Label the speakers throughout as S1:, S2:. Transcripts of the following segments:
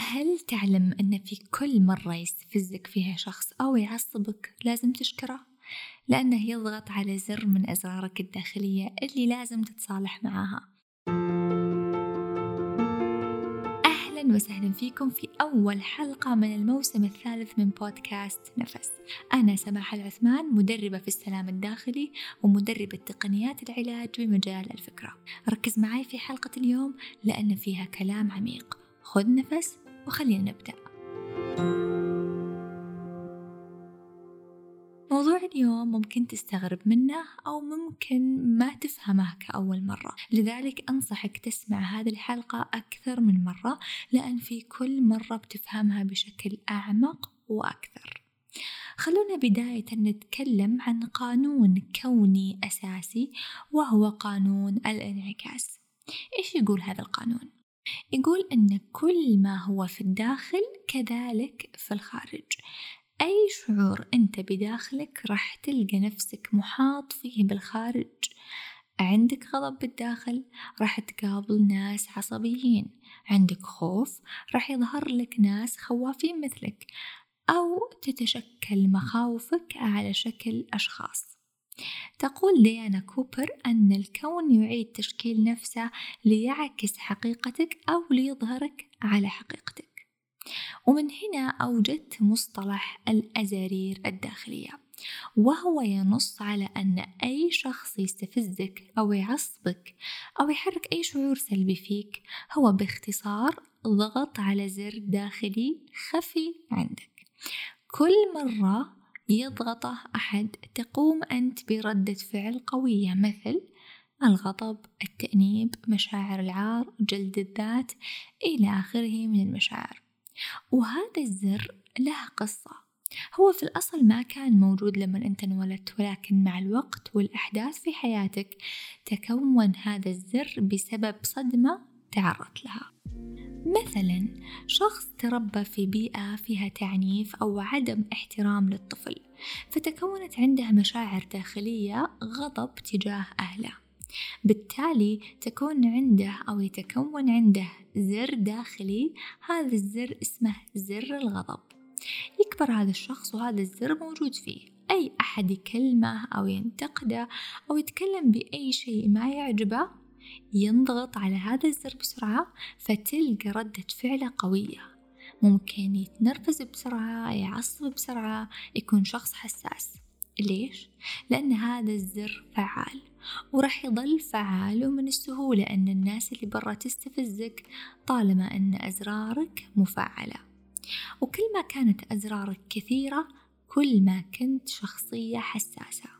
S1: هل تعلم أن في كل مرة يستفزك فيها شخص أو يعصبك لازم تشكره؟ لأنه يضغط على زر من أزرارك الداخلية اللي لازم تتصالح معاها أهلا وسهلا فيكم في أول حلقة من الموسم الثالث من بودكاست نفس. أنا سماح العثمان مدربة في السلام الداخلي ومدربة تقنيات العلاج بمجال الفكرة. ركز معي في حلقة اليوم لأن فيها كلام عميق. خذ نفس وخلينا نبدأ. موضوع اليوم ممكن تستغرب منه أو ممكن ما تفهمه كأول مرة. لذلك أنصحك تسمع هذه الحلقة أكثر من مرة لأن في كل مرة بتفهمها بشكل أعمق وأكثر. خلونا بداية نتكلم عن قانون كوني أساسي وهو قانون الانعكاس. إيش يقول هذا القانون؟ يقول أن كل ما هو في الداخل كذلك في الخارج. أي شعور أنت بداخلك راح تلقى نفسك محاط فيه بالخارج. عندك غضب بالداخل راح تقابل ناس عصبيين. عندك خوف راح يظهر لك ناس خوافين مثلك. أو تتشكل مخاوفك على شكل أشخاص. تقول ديانا كوبر أن الكون يعيد تشكيل نفسه ليعكس حقيقتك أو ليظهرك على حقيقتك. ومن هنا أوجدت مصطلح الأزارير الداخلية وهو ينص على أن أي شخص يستفزك أو يعصبك أو يحرك أي شعور سلبي فيك هو باختصار ضغط على زر داخلي خفي عندك. كل مرة يضغطه أحد. تقوم أنت بردة فعل قوية مثل الغضب، التأنيب، مشاعر العار، جلد الذات إلى آخره من المشاعر، وهذا الزر له قصة. هو في الأصل ما كان موجود لما أنت انولدت ولكن مع الوقت والأحداث في حياتك تكون هذا الزر بسبب صدمة تعرضت لها. مثلا شخص تربى في بيئة فيها تعنيف أو عدم احترام للطفل فتكونت عنده مشاعر داخلية غضب تجاه أهله. بالتالي تكون عنده أو يتكون عنده زر داخلي هذا الزر اسمه زر الغضب. يكبر هذا الشخص وهذا الزر موجود فيه. أي أحد يكلمه أو ينتقده أو يتكلم بأي شيء ما يعجبه ينضغط على هذا الزر بسرعة فتلقى ردة فعله قوية. ممكن يتنرفز بسرعة يعصب بسرعة يكون شخص حساس. ليش؟ لأن هذا الزر فعال وراح يظل فعال ومن السهولة أن الناس اللي برا تستفزك طالما أن أزرارك مفعلة. وكل ما كانت أزرارك كثيرة كل ما كنت شخصية حساسة.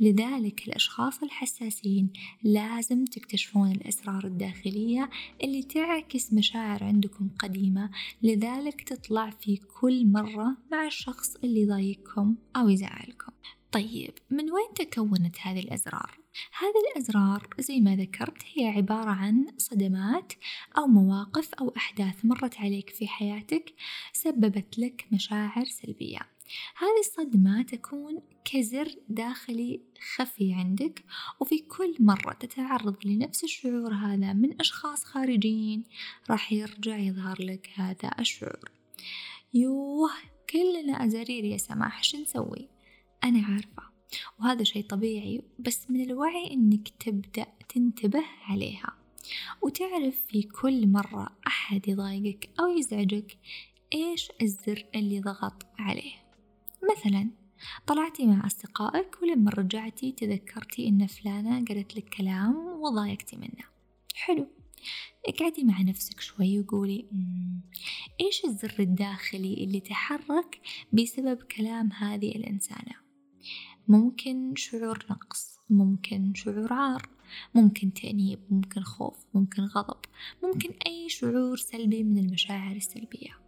S1: لذلك الأشخاص الحساسين لازم تكتشفون الأسرار الداخلية اللي تعكس مشاعر عندكم قديمة. لذلك تطلع في كل مرة مع الشخص اللي يضايقكم أو يزعلكم. طيب من وين تكونت هذه الأزرار؟ هذه الأزرار زي ما ذكرت هي عبارة عن صدمات أو مواقف أو أحداث مرت عليك في حياتك سببت لك مشاعر سلبية. هذه الصدمة تكون كزر داخلي خفي عندك وفي كل مرة تتعرض لنفس الشعور هذا من أشخاص خارجيين راح يرجع يظهر لك هذا الشعور. يوه كلنا أزارير يا سماح شو نسوي؟ أنا عارفة وهذا شيء طبيعي بس من الوعي إنك تبدأ تنتبه عليها. وتعرف في كل مرة أحد يضايقك أو يزعجك إيش الزر اللي ضغط عليه. مثلا طلعتي مع أصدقائك ولما رجعتي تذكرتي إن فلانة قالت لك كلام وضايقتي منه. حلو. اقعدي مع نفسك شوي وقولي إيش الزر الداخلي اللي تحرك بسبب كلام هذه الإنسانة؟ ممكن شعور نقص ممكن شعور عار ممكن تأنيب ممكن خوف ممكن غضب ممكن أي شعور سلبي من المشاعر السلبية.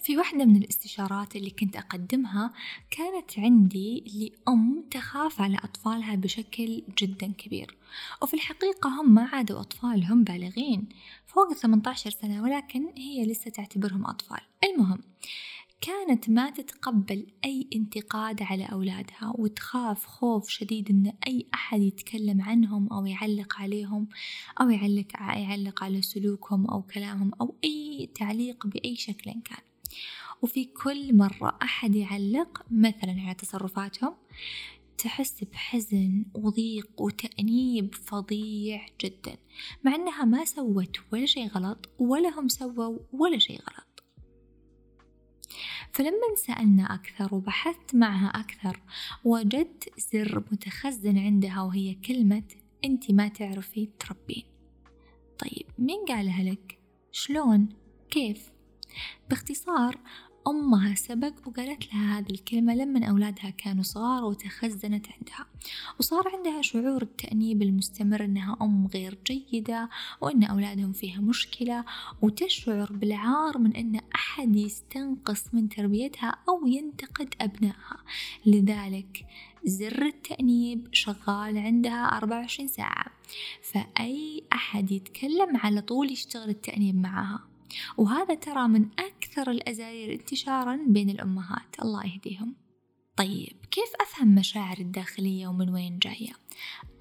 S1: في واحدة من الاستشارات اللي كنت أقدمها كانت عندي لأم تخاف على أطفالها بشكل جدا كبير. وفي الحقيقة هم ما عادوا أطفال هم بالغين فوق 18 سنة ولكن هي لسه تعتبرهم أطفال. المهم كانت ما تتقبل أي انتقاد على أولادها وتخاف خوف شديد إن أي أحد يتكلم عنهم أو يعلق عليهم أو يعلق يعلق على سلوكهم أو كلامهم أو أي تعليق بأي شكل كان. وفي كل مرة أحد يعلق مثلا على تصرفاتهم تحس بحزن وضيق وتأنيب فظيع جدا مع أنها ما سوت ولا شيء غلط ولا هم سووا ولا شيء غلط فلما سألنا أكثر وبحثت معها أكثر وجدت سر متخزن عندها وهي كلمة أنت ما تعرفي تربين طيب مين قالها لك؟ شلون؟ كيف؟ باختصار أمها سبق وقالت لها هذه الكلمة لما أولادها كانوا صغار وتخزنت عندها وصار عندها شعور التأنيب المستمر أنها أم غير جيدة وأن أولادهم فيها مشكلة وتشعر بالعار من أن أحد يستنقص من تربيتها أو ينتقد أبنائها. لذلك زر التأنيب شغال عندها 24 ساعة فأي أحد يتكلم على طول يشتغل التأنيب معها. وهذا ترى من أكثر الأزارير انتشارا بين الأمهات. الله يهديهم. طيب كيف أفهم مشاعري الداخلية ومن وين جاية؟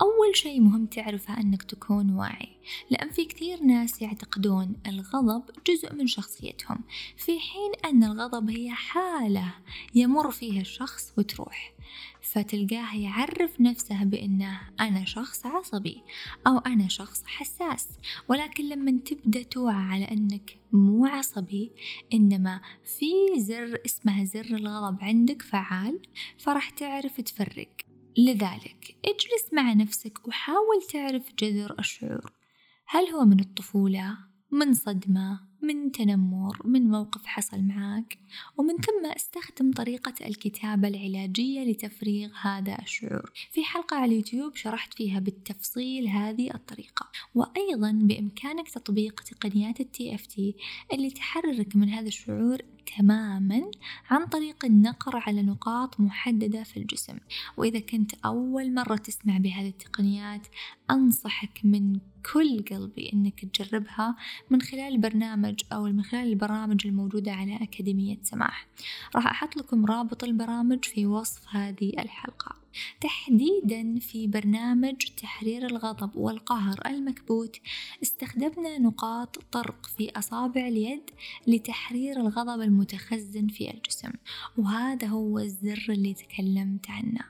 S1: أول شيء مهم تعرفه أنك تكون واعي لأن في كثير ناس يعتقدون الغضب جزء من شخصيتهم في حين أن الغضب هي حالة يمر فيها الشخص وتروح. فتلقاه يعرف نفسه بأنه أنا شخص عصبي أو أنا شخص حساس. ولكن لما تبدأ توعى على أنك مو عصبي إنما في زر اسمه زر الغضب عندك فعال فراح تعرف تفرق. لذلك اجلس مع نفسك وحاول تعرف جذر الشعور. هل هو من الطفولة؟ من صدمة؟ من تنمر من موقف حصل معك ومن ثم أستخدم طريقة الكتابة العلاجية لتفريغ هذا الشعور. في حلقة على اليوتيوب شرحت فيها بالتفصيل هذه الطريقة. وأيضا بإمكانك تطبيق تقنيات ال EFT اللي تحررك من هذا الشعور تماما عن طريق النقر على نقاط محددة في الجسم. وإذا كنت أول مرة تسمع بهذه التقنيات أنصحك من كل قلبي أنك تجربها من خلال برنامج أو من خلال البرامج الموجودة على أكاديمية سماح. راح أحط لكم رابط البرامج في وصف هذه الحلقة. تحديدا في برنامج تحرير الغضب والقهر المكبوت استخدمنا نقاط طرق في أصابع اليد لتحرير الغضب المتخزن في الجسم وهذا هو الزر اللي تكلمت عنه.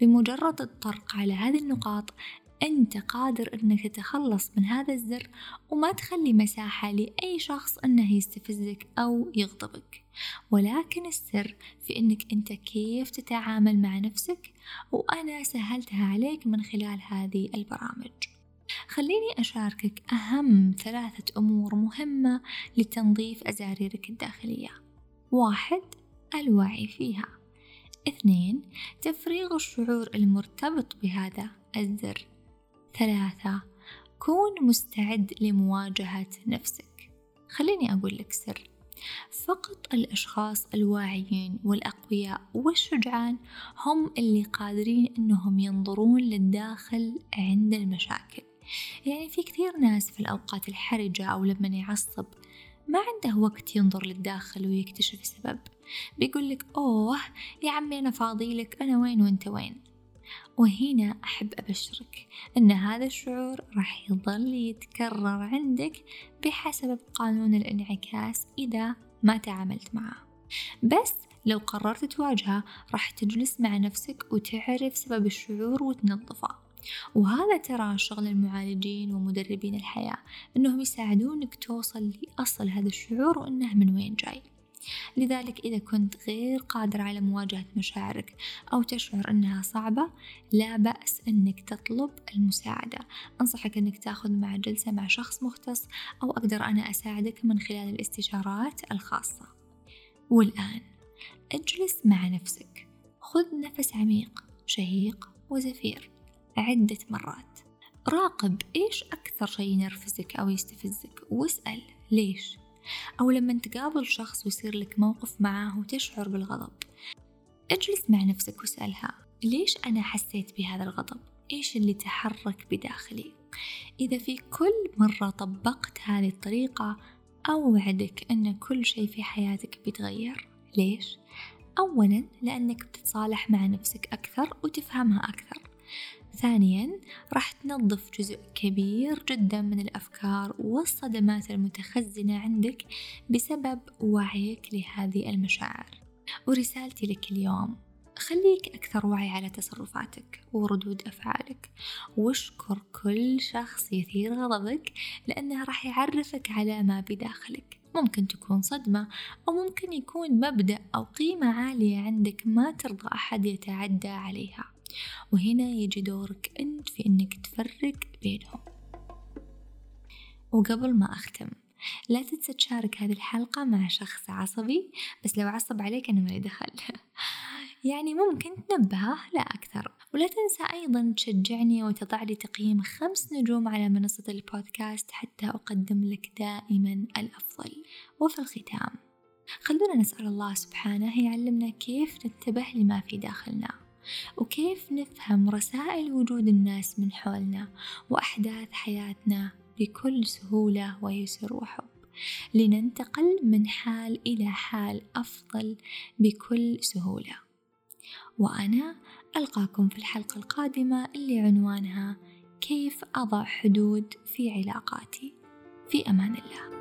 S1: بمجرد الطرق على هذه النقاط أنت قادر أنك تتخلص من هذا الزر وما تخلي مساحة لأي شخص أنه يستفزك أو يغضبك. ولكن السر في أنك أنت كيف تتعامل مع نفسك وأنا سهلتها عليك من خلال هذه البرامج. خليني أشاركك أهم ثلاثة أمور مهمة لتنظيف أزاريرك الداخلية. واحد الوعي فيها. اثنين تفريغ الشعور المرتبط بهذا الزر. ثلاثة. كون مستعد لمواجهة نفسك. خليني أقول لك سر. فقط الأشخاص الواعيين والأقوياء والشجعان هم اللي قادرين أنهم ينظرون للداخل عند المشاكل. يعني في كثير ناس في الأوقات الحرجة أو لما يعصب ما عنده وقت ينظر للداخل ويكتشف السبب. بيقول لك أوه يا عمي أنا فاضيلك أنا وين وأنت وين؟ وهنا أحب أبشرك أن هذا الشعور راح يظل يتكرر عندك بحسب قانون الانعكاس إذا ما تعاملت معه. بس لو قررت تواجهه راح تجلس مع نفسك وتعرف سبب الشعور وتنظفه. وهذا ترى شغل المعالجين ومدربين الحياة أنهم يساعدونك توصل لأصل هذا الشعور وأنه من وين جاي. لذلك إذا كنت غير قادر على مواجهة مشاعرك أو تشعر أنها صعبة لا بأس أنك تطلب المساعدة. أنصحك أنك تأخذ مع جلسة مع شخص مختص أو أقدر أنا أساعدك من خلال الاستشارات الخاصة. والآن اجلس مع نفسك. خذ نفس عميق شهيق وزفير عدة مرات. راقب إيش أكثر شيء ينرفزك أو يستفزك واسأل ليش؟ أو لما تقابل شخص ويصير لك موقف معاه وتشعر بالغضب اجلس مع نفسك واسألها ليش أنا حسيت بهذا الغضب؟ إيش اللي تحرك بداخلي؟ إذا في كل مرة طبقت هذه الطريقة أوعدك أن كل شيء في حياتك بيتغير ليش؟ أولا لأنك بتتصالح مع نفسك أكثر وتفهمها أكثر ثانيا راح تنظف جزء كبير جدا من الأفكار والصدمات المتخزنة عندك بسبب وعيك لهذه المشاعر. ورسالتي لك اليوم خليك أكثر وعي على تصرفاتك وردود أفعالك. واشكر كل شخص يثير غضبك لأنه راح يعرفك على ما بداخلك. ممكن تكون صدمة أو ممكن يكون مبدأ أو قيمة عالية عندك ما ترضى أحد يتعدى عليها. وهنا يجي دورك أنت في أنك تفرق بينهم. وقبل ما أختم لا تنسى تشارك هذه الحلقة مع شخص عصبي بس لو عصب عليك أنا مالي دخل. يعني ممكن تنبهه لا أكثر. ولا تنسى أيضا تشجعني وتضع لي تقييم خمس نجوم على منصة البودكاست حتى أقدم لك دائما الأفضل. وفي الختام خلونا نسأل الله سبحانه يعلمنا كيف ننتبه لما في داخلنا. وكيف نفهم رسائل وجود الناس من حولنا وأحداث حياتنا بكل سهولة ويسر وحب؟ لننتقل من حال إلى حال أفضل بكل سهولة. وأنا ألقاكم في الحلقة القادمة اللي عنوانها كيف أضع حدود في علاقاتي؟ في أمان الله.